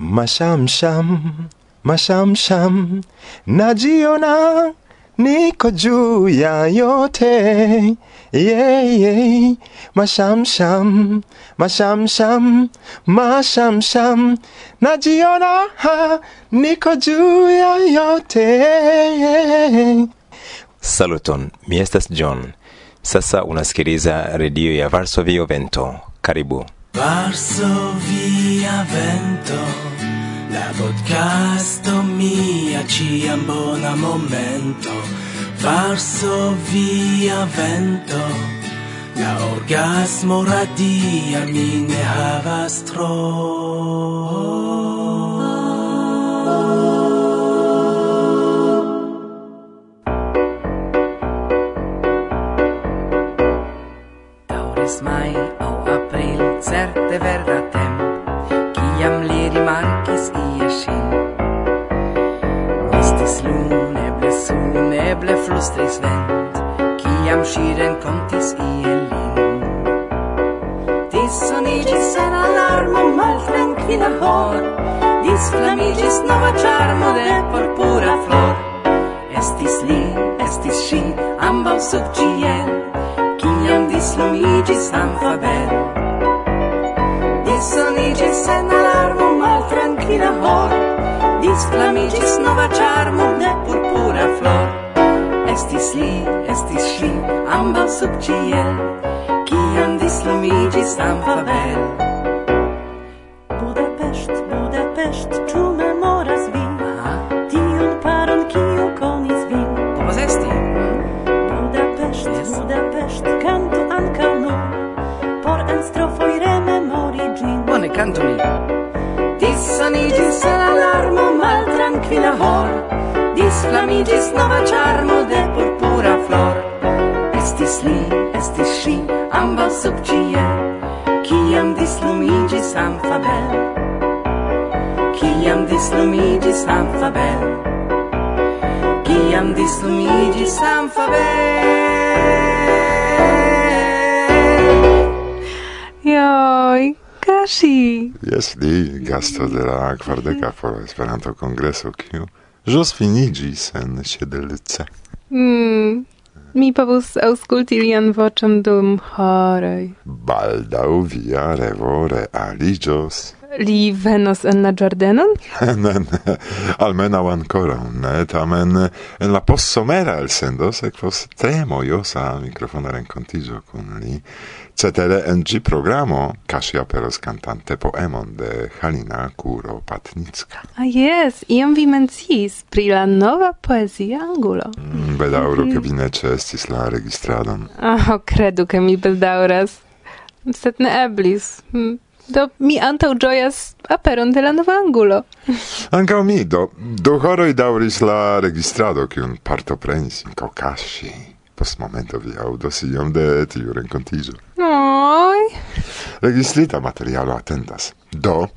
Masham sham, masham sham, najiona, niko juu ya yote. Yeah, yeah, masham sham, masham sham, masham sham, najiona, ha, niko juu ya yote. Saluton, mi estas John. Sasa unasikiliza redio ya Varsovio Vento. Karibu. Varso via vento La podcasto mia ciam bona momento Varso via vento La orgasmo radia mi ne havas tro Smile certe verda temp, ciam li rimarcis ie sin. Estis lune, eble sun, flustris vent, ciam si rencontis ie lin. Dissonigis en alarmo mal tranquila hor, disflamigis nova charmo de purpura flor. Estis li, estis si, ambau sub ciel, ciam dislumigis anfa bel flamiĝis sen alarmo maltrankvila hor disflamiĝis nova charmo de purpura flor. Estis li estis ŝi ambaŭ subĉiel kiam disflamiĝis amfa bel. Budapest, Budapest, ĉu memoras vi tiun paron kiu konis vin? Povas esti Budapest, Budapest accanto mi Dissanigis el alarmo mal tranquila hor. Disflamigis nova charmo de purpura flor. Estis li, estis si, ambau sub cie Ciam dislumigis amfabel? Ciam dislumigis amfabel? Ciam dislumigis amfabel? Kobayashi. Jes, li gasto de la kvardeka por Esperanto kongreso kiu ĵus finiĝis en Ŝedelce. Mm. Mi povus aŭskulti lian voĉon dum horoj. Baldaŭ via revo realiĝos li venos en la ĝardenon? ne, ne, almenaŭ ankoraŭ ne, tamen en la postsomera elsendo sekvos tre mojosa mikrofona renkontiĝo kun li, cetere en ĝi programo kaŝi aperos kantante poemon de Halina Kuro-Patnicka. Ah, jes, iam vi menciis pri la nova poezia angulo. Mm, bedaŭro, ke vi ne ĉeestis la registradon. Ah, oh, credu, ke mi bedaŭras. Sed ne eblis. Mm. Do mi antaŭ ĝojas aperon de la nova angulo. Ankaŭ mi do du horoj daŭris la registrado kiun partoprenis Kaukaŝi. Post momento vi aŭdos iom de tiu renkontiĝo. Oj. Registrita materialo atentas. Do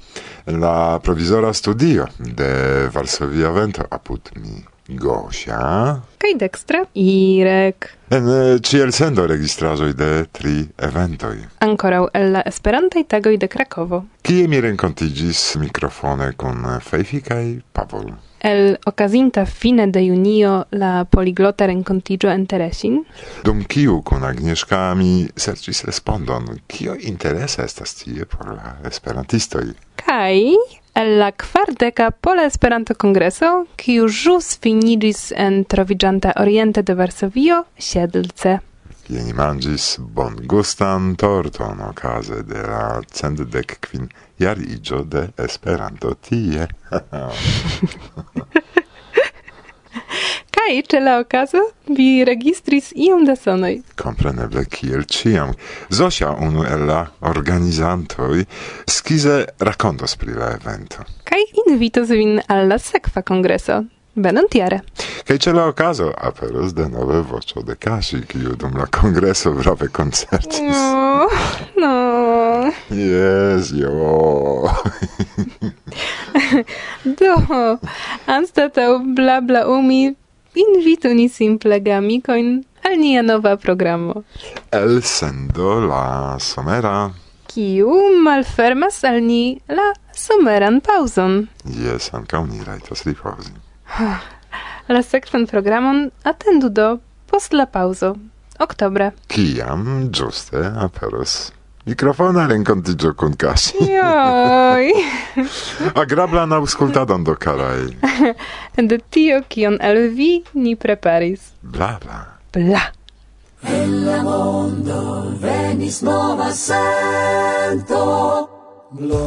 en la provizora studio de Varsovia Vento apud mi. Gosia. Kaj dekstra. Irek. En cielsendo registrazoj de tri eventoj. Ankoraŭ el la esperantaj tagoj de Krakovo. Kie mi renkontiĝis mikrofone kun Fejfi kaj Pavol. El okazinta fine de junio la poliglota renkontiĝo en Teresin. Dum kiu kun Agnieszka mi serĉis respondon, kio interesa estas tie por la esperantistoj. Kaj el la kvardeka Pola Esperanto-Kongreso, kiu ĵus finiĝis en troviĝanta oriente de Varsovio, Siedlce. Kie ni manĝis bongustan torton okaze de la centdek kvin jariĝo de Esperanto tie. kaj ĉe la okazo vi registris iom da sonoj. Kompreneble kiel ĉiam. Zosia, unu el la organizantoj, skize rakontos pri la evento. Kaj invitos vin al la sekva kongreso. Benon tiare. Kaj ĉe la okazo aperos denove voĉo de kaŝi, kiu dum la kongreso brave koncertis. No, no. Yes, jo. Do, anstataŭ bla bla umi invitu ni simple geamikoin al nia nova programo. El sendo la somera. Kiu malfermas al ni la someran pauzon. Yes, ankaŭ ni rajtas ripozi. la sekvan programon atendu do post la paŭzo, oktobre. Kiam ĝuste aperos Microfona rencontigio con Casi. Ioi! Agrablan aŭskultadon do, karaj. de tio, kion el vi ni preparis. Bla Bla. En la mondo venis nova sento. Bla.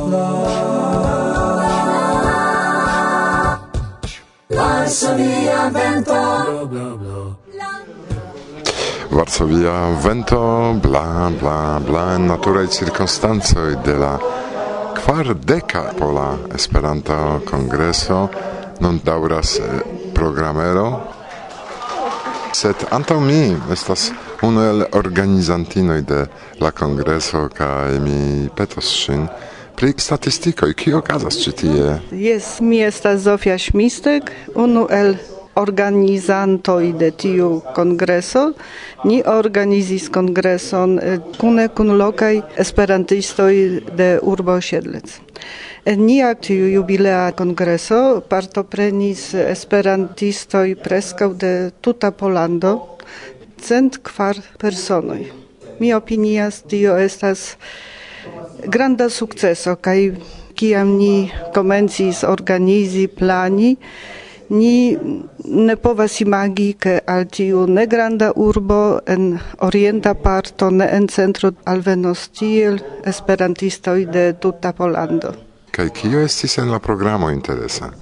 Larsonia vento. Bla, bla, bla. Varsovia vento bla bla bla en naturaj cirkonstancoj de la kvardeka pola Esperanto kongreso nun daŭras eh, programero sed antaŭ mi estas unu el organizantinoj de la kongreso kaj mi petos ŝin pri statistikoj. Kio okazas ĉi tie? Jes mi estas Zofia Śmistek unu el organizantoj de tiu kongreso ni organizis kongreson kune kun lokaj esperantistoj de urbo Siedlec. Nia tiu jubilea kongreso partoprenis esperantistoj preskaŭ de tuta Polando cent kvar personoj. Mi opinias tio estas granda sukceso kaj kiam ni komencis organizi plani ni ne povas imagi ke al tiu negranda urbo en orienta parto ne en centro alvenos tiel esperantistoj de tuta Polando. Kaj kio estis en la programo interesa?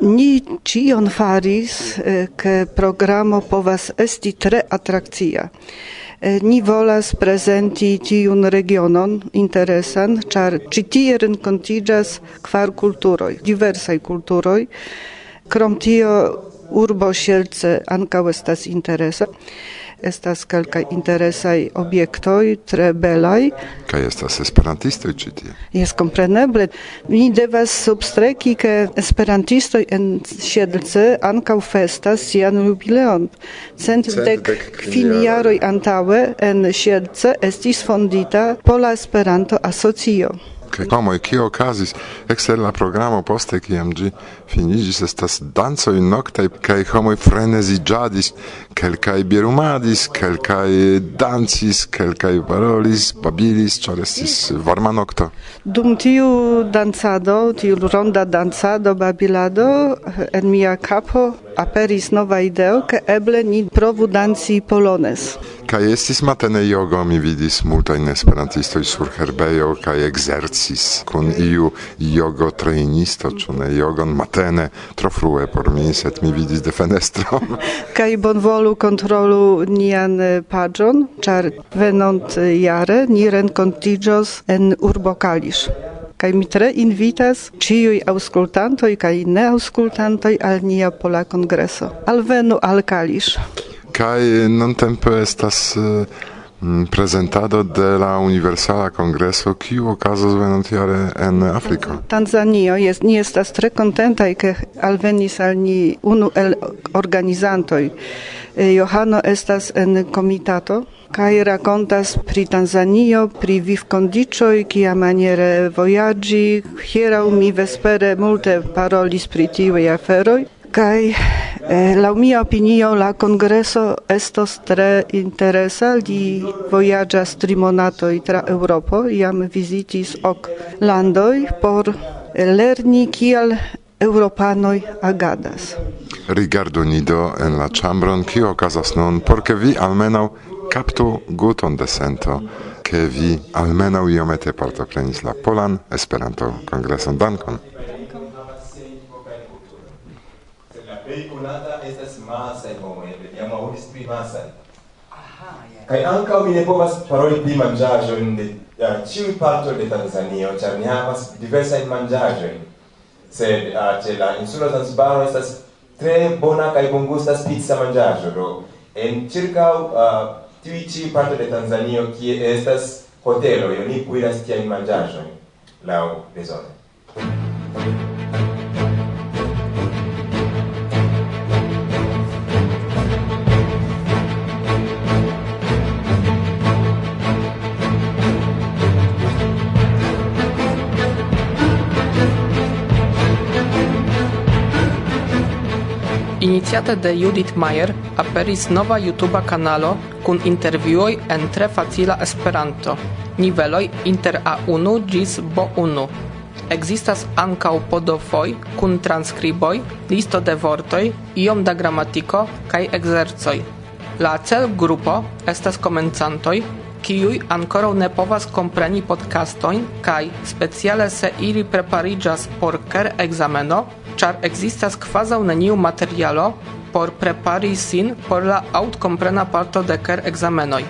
Ni cion faris, ke programo povas esti tre atrakcia. Ni volas prezenti tiun regionon interesan, ĉar ĉi tie renkontiĝas kvar kulturoj, diversaj kulturoj, Krom tio urbo Sielce ankaŭ estas interesa. Estas kelkaj interesaj objektoj, tre belaj. Kaj estas esperantistoj ĉi tie? Jes, kompreneble. Mi devas substreki, ke esperantistoj en Siedlce ankaŭ festas sian jubileon. Centdek kvin jaroj antaŭe en Siedlce estis fondita Pola Esperanto Asocio kaj homoj kio okazis? Ekster la programo poste kiam ĝi finiĝis estas dancoj noktaj kaj homoj freneziĝadis kelkaj birumadis kelkaj dancis kelkaj parolis babilis ĉar estis varma nokto. Dum tiu dancado tiu ronda dancado babilado en mia kapo aperis nova ideo, ke eble ni provu danci polones. Kaj estis matene jogo, mi vidis multajn esperantistoj sur herbejo kaj ekzercis kun iu jogo trejnisto, ĉu ne jogon matene, tro frue por mi, sed mi vidis de fenestro. Kaj bonvolu kontrolu nian eh, paĝon, ĉar venont jare ni renkontiĝos en urbo Kalisz. Kaj mi tre invitas ciui auscultantoi kaj neauscultantoi al nia pola congreso. Alvenu al Kalisz. Kaj non tempo estas... Uh... Mm, prezentado de la Universala Kongreso, kiu okazos venontjare en Afriko. Eh, Tanzanio jest ni estas tre kontentaj ke alvenis al ni unu el organizantoj. Eh, Johano estas en komitato kaj rakontas pri Tanzanio, pri vivkondiĉoj, kiamaniere vojaĝi. Hieraŭ mi vespere multe parolis pri tiuj aferoj. Kaj eh, laŭ mia opinio la kongreso estos tre interesa, li vojaĝas tri monatoj tra Eŭropo, jam vizitis ok landoj por lerni kiel Europanoj agadas. Rigardu ni do en la ĉambron kio okazas nun, por ke vi almenaŭ kaptu guton de sento, ke vi almenaŭ iomete partoprenis la Polan Esperanto-Kongreson. Dankon! veiculata estas masai homoi, vediamo aŭdis pri masaj Kaj ankaŭ mi ne povas paroli pri manĝaĵojn de ĉiuj partoj de Tanzanio, ĉar ni havas diversajn manĝaĵojn. Sed ah, ĉe la insulo Zanzibaro estas tre bona kaj bongusta pizza manĝaĵo. Do en ĉirkaŭ ah, tiuj ĉiuj partoj de Tanzanio kie estas hoteloj, oni kuiras tiajn manĝaĵojn laŭ bezone. Thank you. Iniziata de Judith Meyer, aperis nova YouTube kanalo kun intervjuoj en tre facila Esperanto, niveloj inter A1 ĝis B1. Ekzistas ankaŭ podofoj kun transkriboj, listo de vortoj, iom da gramatiko kaj ekzercoj. La cel grupo estas komencantoj, kiuj ankoraŭ ne povas kompreni podcastojn kaj speciale se ili prepariĝas por ker ekzameno, char existas quasau neniu materialo por prepari sin por la autcomprena parto de ker examenoi.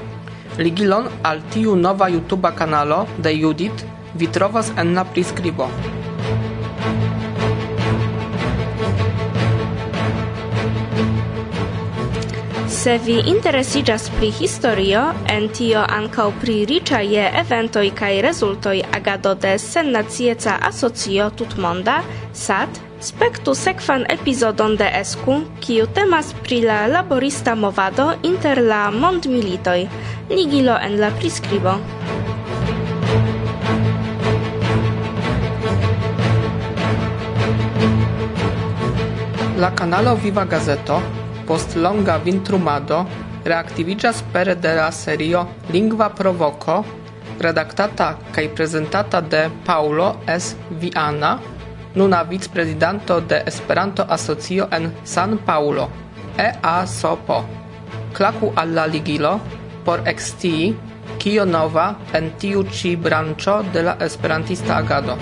Ligilon al tiu nova YouTube kanalo de Judit vi trovas en la priskribo. Se vi interesigas pri historio, en tio ankaŭ pri riĉa je eventoj kaj rezultoj agado de sennacieca asocio tutmonda, SAT, Spektu sekvan epizodon de Esku, kiu temas pri la laborista movado inter la mondmilitoj. Ligilo en la priskribo. La kanalo Viva Gazeto post longa vintrumado reaktiviĝas pere de la serio Lingva Provoko, redaktata kaj prezentata de Paulo S. Viana, nuna vicprezidanto de Esperanto-Asocio en San Paulo, EASOPO. Klaku al la ligilo por ekscii, kio nova en tiu ci branĉo de la esperantista agado.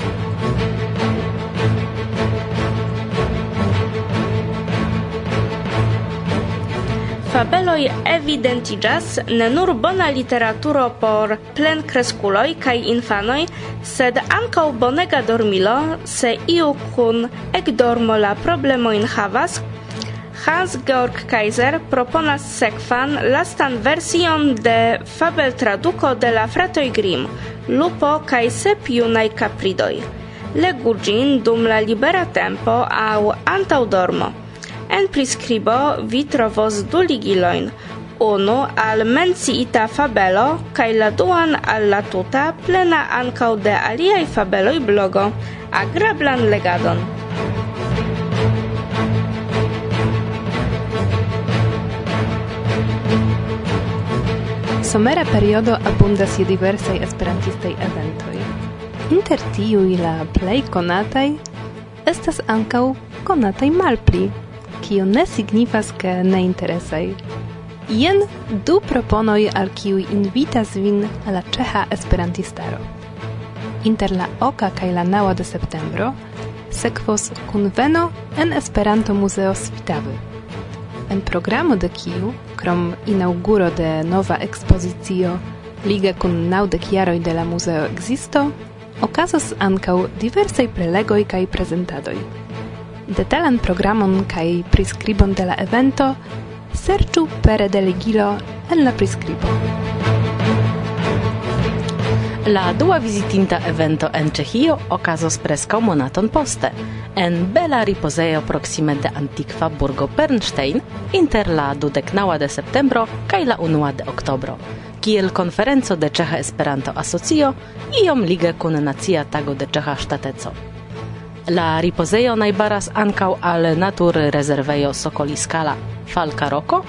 fabeloj evidentigas ne nur bona literaturo por plenkreskuloj kaj infanoj, sed ankaŭ bonega dormilo, se iu kun ekdormo la problemojn havas, Hans-Georg Kaiser proponas sekvan lastan version de fabel traduko de la fratoj Grimm, lupo kaj sep junaj kapridoj. Legu ĝin dum la libera tempo aŭ antaŭ dormo. En prescribo vi trovos du ligiloin, unu al menciita fabelo kai la duan al la tuta plena ancau de aliai fabeloi blogo. Agrablan legadon! Somera periodo abundas je diversaj esperantistaj eventoj. Inter tiuj la plej konataj estas ankaŭ konataj malpli kio ne signifas ke ne interesaj. Jen du proponoj al kiuj invitas vin la ĉeĥa esperantistaro. Inter la oka kaj la naŭa de septembro sekvos kunveno en Esperanto Muzeo Svitawy. En programo de kiu, krom inauguro de nova ekspozicio Liga kun naŭdek jaroj de la muzeo ekzisto, okazos ankaŭ diversaj prelegoj kaj prezentadoj detalan programon kaj priskribon de la evento serĉu pere de ligilo en la priskribo. La dua vizitinta evento en Ĉeĥio okazos preskaŭ monaton poste en bela ripozejo proksime de antikva burgo Bernstein inter la dudeknaŭa de septembro kaj la unua de oktobro kiel konferenco de Ĉeĥa Esperanto-Asocio iom lige kun nacia tago de Ĉeĥa ŝtateco. La ripozejo najbaras ankaŭ al naturrezervejo Sokoliskala Falkaroko,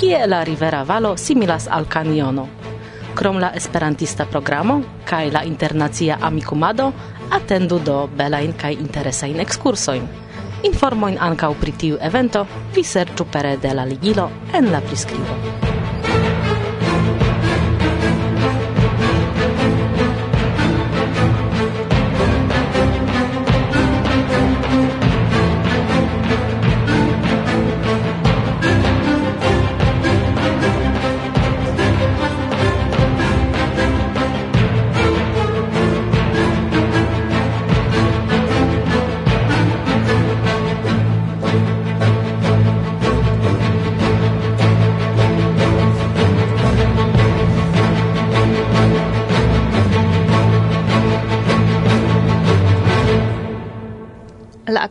kie la rivera valo similas al kaniono. Krom la esperantista programo kaj la internacia amikumado atendu do belajn kaj interesajn ekskursojn. Informojn ankaŭ pri tiu evento vi serĉu pere de la ligilo en la priskribo.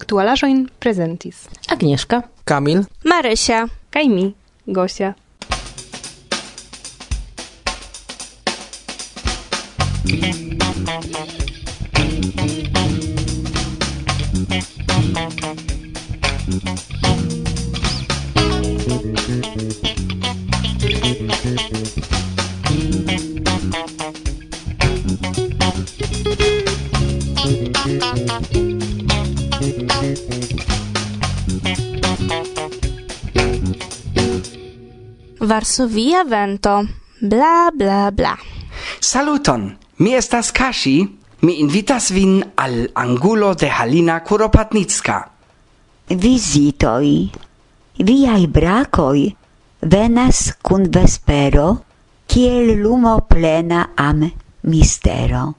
Aktualaĵojn prezentis Agnieszka, Kamil, Marysia. kaj mi, Gosia. Varsovia vento. Bla bla bla. Saluton. Mi estas Kashi. Mi invitas vin al angulo de Halina Kuropatnicka. Vizitoi. Viai bracoi venas cun vespero kiel lumo plena am mistero.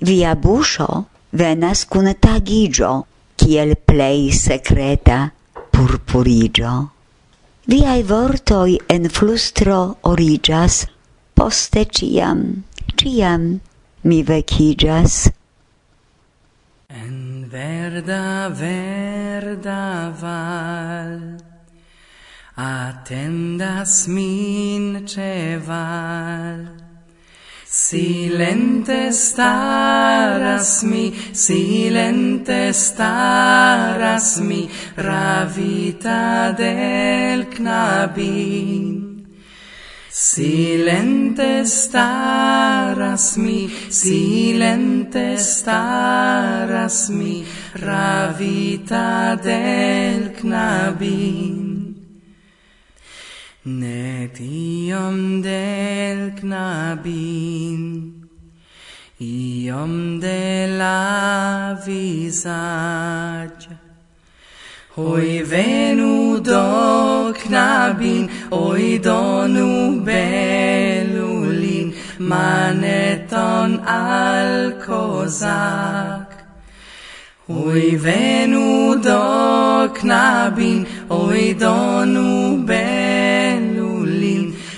Via buscio venas cun tagigio kiel plei secreta purpurigio. Viai vortoi en flustro origas, poste ciam, ciam mi vecigas. En verda, verda val, attendas min ceval, Silente staras mi, silente staras mi, ravita del knabin. Silente staras mi, silente staras mi, ravita del knabin. Ne tiom del knabin, iom de la visaj. Hoi venu do knabin, oi donu belulin, maneton al kozak. Hoi venu do knabin, oi donu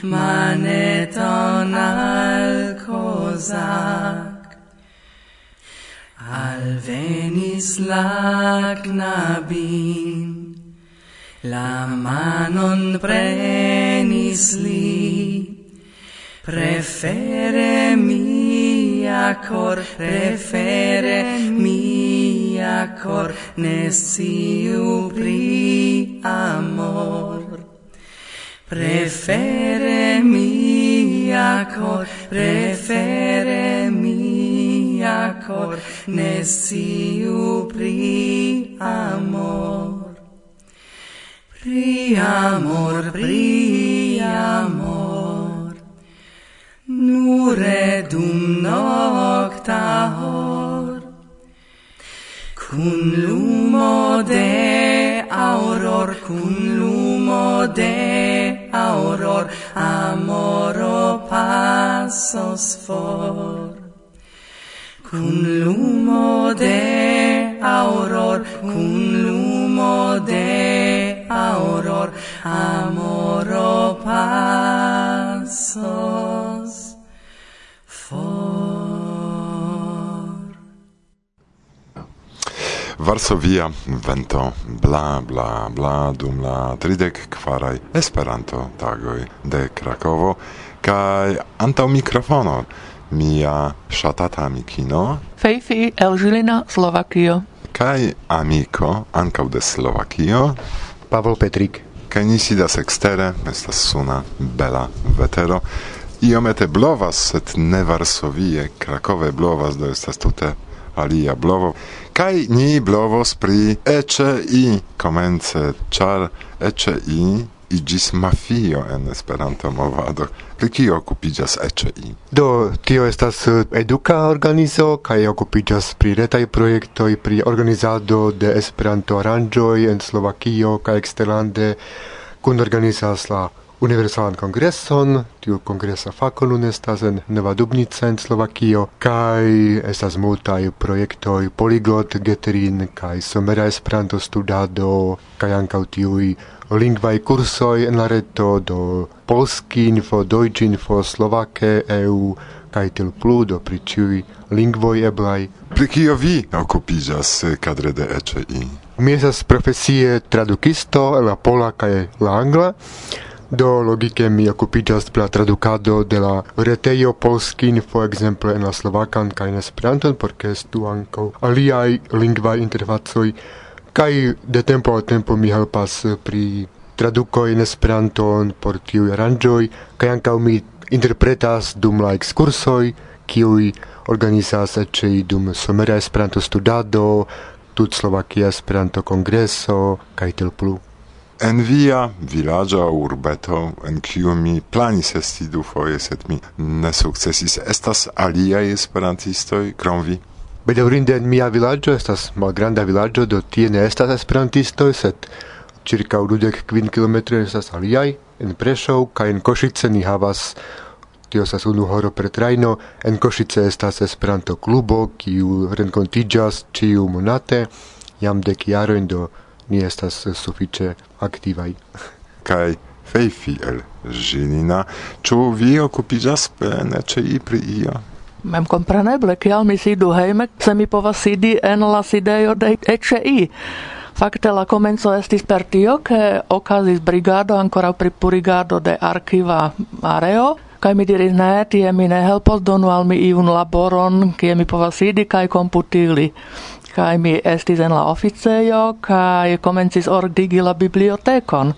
maneton al cosac. Alvenis la knabin, la manon prenis li, prefere mia cor, prefere mia cor, ne siu pri amor. Prefere mia cor, prefere mia cor, ne siu pri amor. Pri amor, pri amor, nure dum noi, passos for. Cun lumo de auror cun lumo de auror amoro passos for. Varsovia vento bla bla bla dum la tridek kvaraj Esperanto tagoj de Krakovo kai antau mikrofono. Mia shatata amikino. Feifi el Žilina, Slovakio. Kai amiko ankaŭ de Slovakio. Pavel Petrik. Kai ni sidas ekstere estas suna bela vetero. Iomete blovas sed ne Varsovie. Krakove blovas do estas tute alia blovo. Kai ni blovos pri ece i komence char ece i igis mafio en Esperanto movado. Pri kio okupiĝas ECI? Do, tio estas eh, eduka organizo kaj okupiĝas pri retaj projektoj pri organizado de Esperanto aranĝoj en Slovakio kaj eksterlande kun organizas la Universalan Kongreson, tiu kongresa fako nun estas en Nevadubnica en Slovakio, kaj estas multaj projektoj Poliglot Geterin kaj somera Esperanto studado kaj ankaŭ tiuj lingvaj kursoj en la reto do Polskinfo, Deutschinfo, Slovake, EU kaj til plu do pri ĉiuj lingvoj eblaj. Pri kio vi okupiĝas kadre de ECI? Mi estas profesie tradukisto el la pola kaj la angla. Do logike mi okupiĝas pri la tradukado de la retejo Polskinfo ekzemple en la slovakan kaj en Esperanton por ke estu ankaŭ aliaj lingvaj interfacoj Kai de tempo al tempo mi helpas eh, pri traduko en Esperanton por tiu aranĝoj kaj ankaŭ mi interpretas dum la ekskursoj kiuj organizas eĉ dum somera Esperanto studado, Tutslovakia Esperanto kongreso kaj tiel plu. En via vilaĝa urbeto, en kiu mi planis esti dufoje, sed mi ne sukcesis, estas aliaj esperantistoj krom vi? Bedaurinde en mia vilaĝo estas malgranda vilaĝo, do tie ne estas esperantistoj, sed ĉirkaŭ dudek kvin kilometroj estas aliaj, en Preŝo kaj en Košice ni havas tio estas unu horo per trajno, en Košice estas Esperanto-klubo, kiu renkontiĝas ĉiu monate, jam dek jarojn do ni estas sufiĉe aktivaj. Kaj Fejfiel, Żynina, ĉu vi okupiĝas pene, ĉe i pri io? Mem compreneble, kial mi sidu hejme, se mi povas sidi en la sidejo de ECI. Fakte la komenco estis per tio, ke okazis brigado ancora pri purigado de arkiva areo, kaj mi diris, ne, tie mi ne helpos, donu al mi iun laboron, kie mi povas sidi kaj komputili. Kaj mi estis en la oficejo, kaj komencis ordigi la bibliotekon.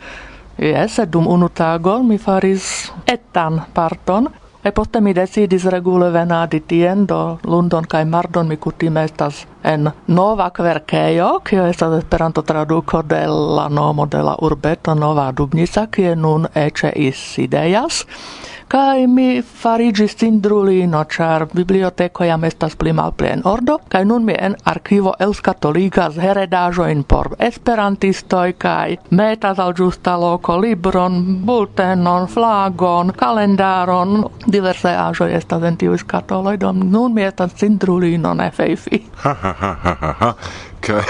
Jes, dum unu tagon mi faris etan parton, E poste mi decidis regule venadi tien, do lundon kai mardon mi kutime estas en nova kverkejo, kio estas esperanto traduko de la nomo de la urbeto Nova Dubnica, kie nun ece is sidejas. Kai mi farigis cindrulino, char biblioteco jam estas pli malpli en ordo, kai nun mi en archivo elskatoligas heredajoin por esperantistoi, kai metas al giusta loco libron, bultenon, flagon, kalendaron, diverse ajo estas en tiu skatoloi, dom nun mi estas cindrulino, ne feifi. Ha, ha, ha, ha, ha, ha ke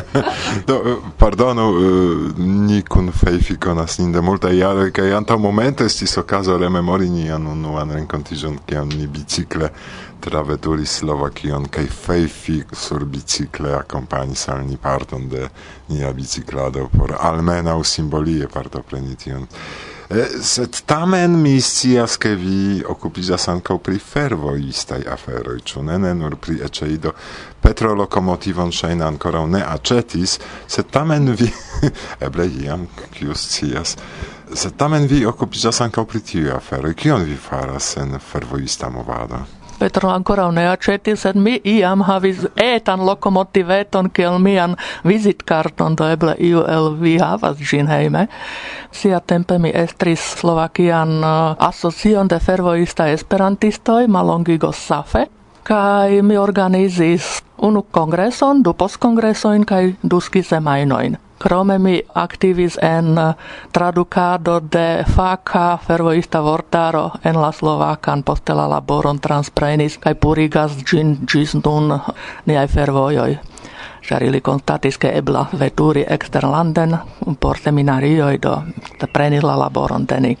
do, pardonu, eh, ni kun feifi konas nin de multa jaro ke anta momento estis okazo rememori an unuan renkontiĝon, kiam ni bicikle traveturis Slovakion kaj feifi sur bicikle akompanis al ni parton de nia biciklado por almenaŭ simbolie partopreni tion. Sed tamen mi scias, ke vi okupiĝas ankaŭ pri fervojistaj aferoj, ĉu ne, ne nur pri Eceido. Petro lokomotivon ŝajne ankoraŭ ne aĉetis, sed tamen vi, eble iam, kiu scias, sed tamen vi okupiĝas ankaŭ pri tiuj aferoj. Kion vi faras en fervojista movado? Petro ancora ne aceti, sed mi iam havis etan locomotiveton kiel mian vizitkarton, do eble iu el vi havas gin heime. Sia tempe mi estris Slovakian uh, asocion de fervoista esperantistoi, malongigo SAFE, kai mi organizis unu kongreson, du postkongresoin kai du semajnojn. Krome mi aktivis en uh, tradukado de faka fervoista vortaro en la slovakan poste la laboron transprenis kaj purigas ĝin ĝis nun niaj fervojoj ĉar ili konstatis ke ebla veturi eksterlanden por seminarioj do prenis la laboron de ni.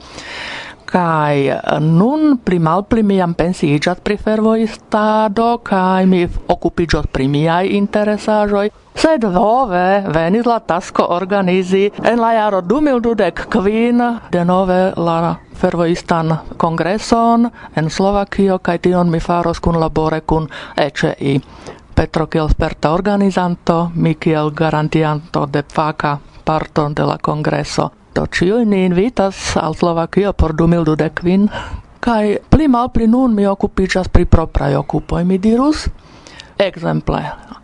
Kai eh, nun pli mal pli mi jam pensiĝas pri fervoistado kai mi okupiĝos pri miaj interesaĵoj, sed nove venis la tasko organizi en la jaro 2025 denove la fervoistan kongreson en Slovakio kaj tion mi faros kun labore kun ECI. Petro kiel sperta organizanto, mi kiel garantianto de faka parton de la kongreso. Do cio ni invitas al Slovakio por 2012 kvin kai pli malpli nun mi okupiĝas pri propraj okupoj, mi dirus. Ekzemple,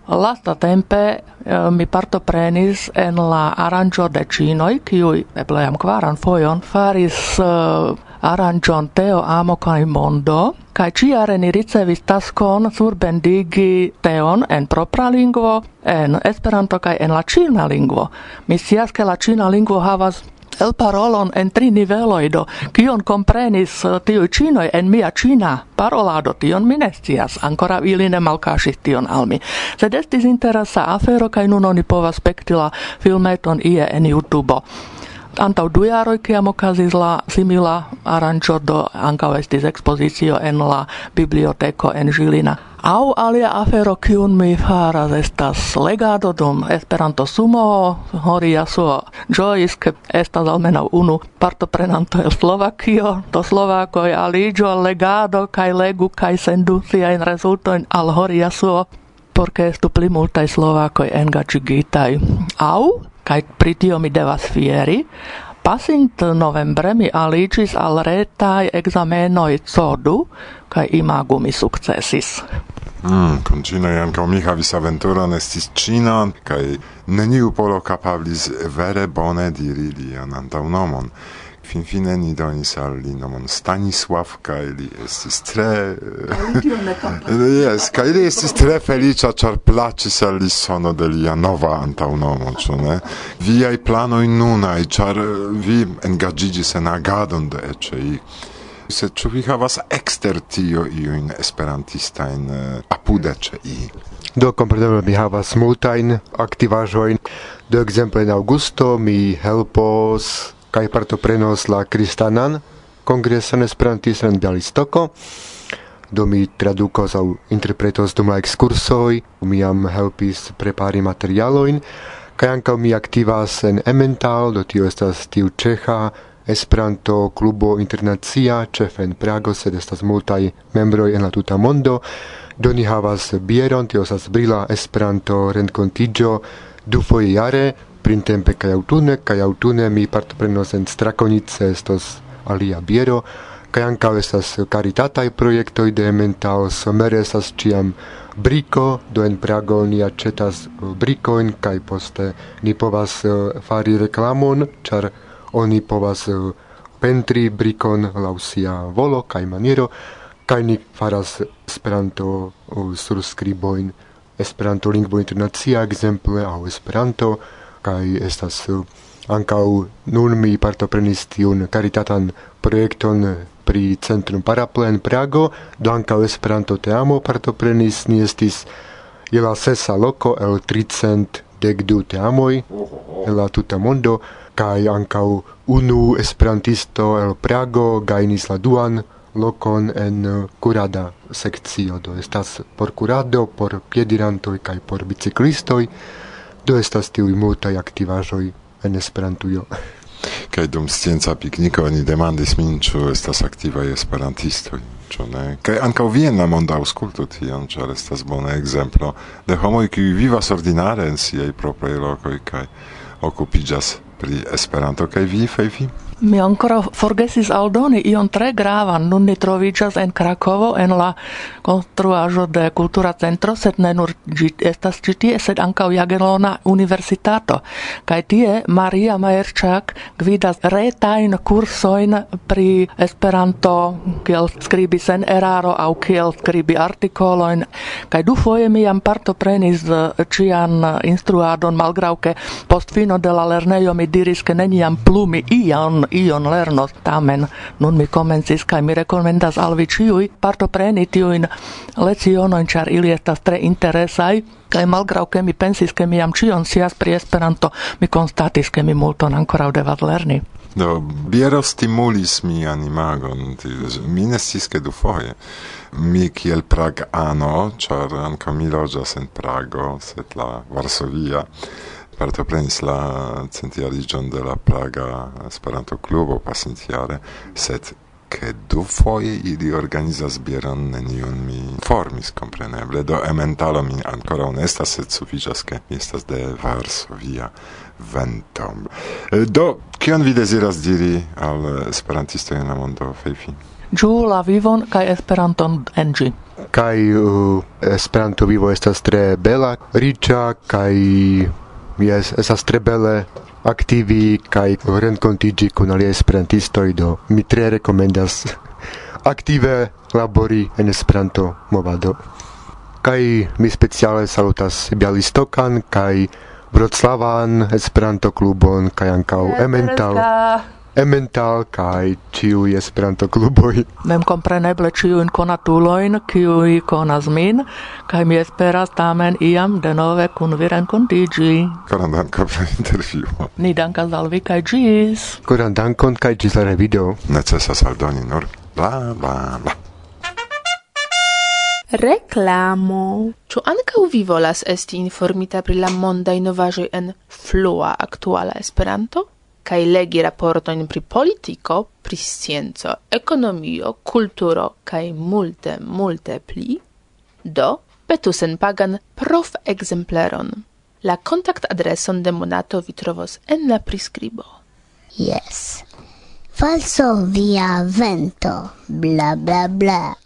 lasta tempe eh, mi partoprenis en la aranĝo de ĉinoj, kiuj eble jam kvaran fojon faris uh, aranĝon teo amo kaj mondo, kaj ĉiare ni ricevis taskon surbendigi teon en propra lingvo, en Esperanto kaj en la ĉina lingvo. Mi scias, ke la ĉina lingvo havas el parolon en tri niveloi do kion komprenis eh, tiu ĉinoj en mia ĉina parolado tion mi ancora scias. Ili ne malkaŝis tion al mi. Sed estis interesa afero kaj nun oni povas spekti la filmeton ie en youtube Antau du jaroj, kiam okazis la simila aranĝo do ankaŭ estis ekspozicio en la biblioteko en Žilina. Au alia afero kiun mi faras estas legado dum Esperanto sumo horia so ĝojis ke estas almenaŭ unu partoprenanto el Slovakio. Do Slovakoj aliĝo legado kaj legu kaj sendu siajn rezultojn al horia so por ke estu pli multaj Slovakoj engaĝigitaj. Aŭ kai pritio mi devas fieri, Pasint novembre mi aligis al retai examenoi CODU, kai imagu mi successis. Mm, con Cina e anche mi havis aventuron estis ĉinan kai neniu polo kapablis vere bone diri lian antaŭnomon finfine ni donis al li nomon Stanisław, kaj li estis tre eh, Yes, kaj li estis tre felicia, char placis al li sono de lia nova antaŭnomo ĉu ne? Viai planoj nunaj char eh, vi engagigis en agadon de ECI se ĉu vi havas exter tio iuin esperantistain eh, apude ĉe i? Do kompreneble mi havas multain activajoin. Do exemple, en augusto mi helpos kaj partoprenos la kristanan kongreson esperantistan en Bialistoko. Do mi tradukos aŭ interpretos dum la ekskursoj, mi jam helpis prepari materialojn kaj ankaŭ mi aktivas en Emmental, do tio estas tiu ĉeĥa Esperanto klubo internacia, ĉefe en Prago, sed estas multaj membroj en la tuta mondo. Do ni havas bieron, tio estas brila Esperanto renkontiĝo dufoje jare printempe kaj autune kaj autune mi partoprenos en Strakonice estos alia biero kaj ankaŭ estas karitataj projektoj de Mentao. Somere estas ĉiam briko do en Prago ni aĉetas brikojn kaj poste ni povas eh, fari reklamon ĉar oni povas eh, pentri brikon laŭ sia volo kaj maniero kaj ni faras Esperanto eh, surskriboin Esperanto lingvo internacia ekzemple aŭ Esperanto kai estas eh, ankau nun mi partoprenis tiun karitatan projekton pri centrum Paraplen Prago, do ankau Esperanto teamo partoprenis ni estis je la sesa loko el 300 degdu teamoj el la tuta mondo kai ankaŭ unu esperantisto el Prago gajnis la duan lokon en eh, kurada sekcio do estas por kurado por piedirantoj kaj por biciklistoj. Do estas tiuj multaj aktivaĵoj en Esperantujo. Kaj dum scienca pikniko oni demandis min, ĉu estas aktivaj esperantistoj, ĉu ne? Kaj ankaŭ vi en la mondo aŭskultu tion, ĉar estas bona ekzemplo de homoj, kiuj vivas ordinare en siaj propraj lokoj kaj okupiĝas pri Esperanto. Kaj vi, Fefi? Mi ancora forgesis aldoni ion tre gravan, nun ni trovigas en Krakovo en la konstruaĵo de kultura centro, sed ne nur ĝi estas ĉi tie, sed ankaŭ Jagelona universitato. Kaj tie Maria Majerčak gvidas retajn kursojn pri Esperanto, kiel skribi sen eraro aŭ kiel skribi artikolojn. Kaj dufoje mi jam partoprenis eh, ĉian instruadon, malgraŭ ke post fino de la lernejo mi diris ke neniam plu mi ion ion lernos. Tamen, nun mi komencis, kaj mi rekomendas al vi ĉiuj partopreni tiujn lecionojn, ĉar ili estas tre interesaj, kaj malgraŭ ke mi pensis, ke mi jam ĉion scias pri Esperanto, mi konstatis, ke mi multon ankoraŭ devas lerni. Do, biero stimulis mian imagon, mi ne siske du foje. Mi kiel Prag ano, czar anca mi loĝas en Prago, sed la Varsovia, partoprenis la centjariĝon de la Praga Esperanto-klubo pasentiare, sed che du foje ili organizas bieron neniun mi formis kompreneble. Do ementalo mi ancora onesta, estas sed sufiĉas mi estas de Varsovia ventom eh, do kion vi desiras diri al esperantisto in la mondo Feifi? Ĝuu la vivon kai Esperanton en ĝi. Kaj uh, Esperanto vivo estas tre bela, riĉa kaj jes, esas tre bele aktivi kaj renkontiĝi kun aliaj esperantistoj, do mi tre rekomendas aktive labori en Esperanto movado. Kaj mi speciale salutas Bialystokan kaj Vroclavan Esperanto klubon kaj ankaŭ Emmental. Emmental kai tiu Esperanto kluboi. Mem kompreneble ciu konatulojn, kiuj konas min, kaj mi esperas tamen iam denove kun viren kontigi. Koran dankon pro intervjuo. Ni dankas al vi kaj gis. Koran dankon kaj ĝis la revido. Necesas aldoni nur bla bla bla. Reklamo. Ĉu ankaŭ vi volas esti informita pri la mondaj novaĵoj en flua aktuala Esperanto? kai legi raportoin pri politico, pri scienzo, economio, culturo, cae multe, multe pli, do petu sen pagan prof exempleron. La contact adreson de monato vi trovos en la prescribo. Yes. Falso via vento, bla bla bla.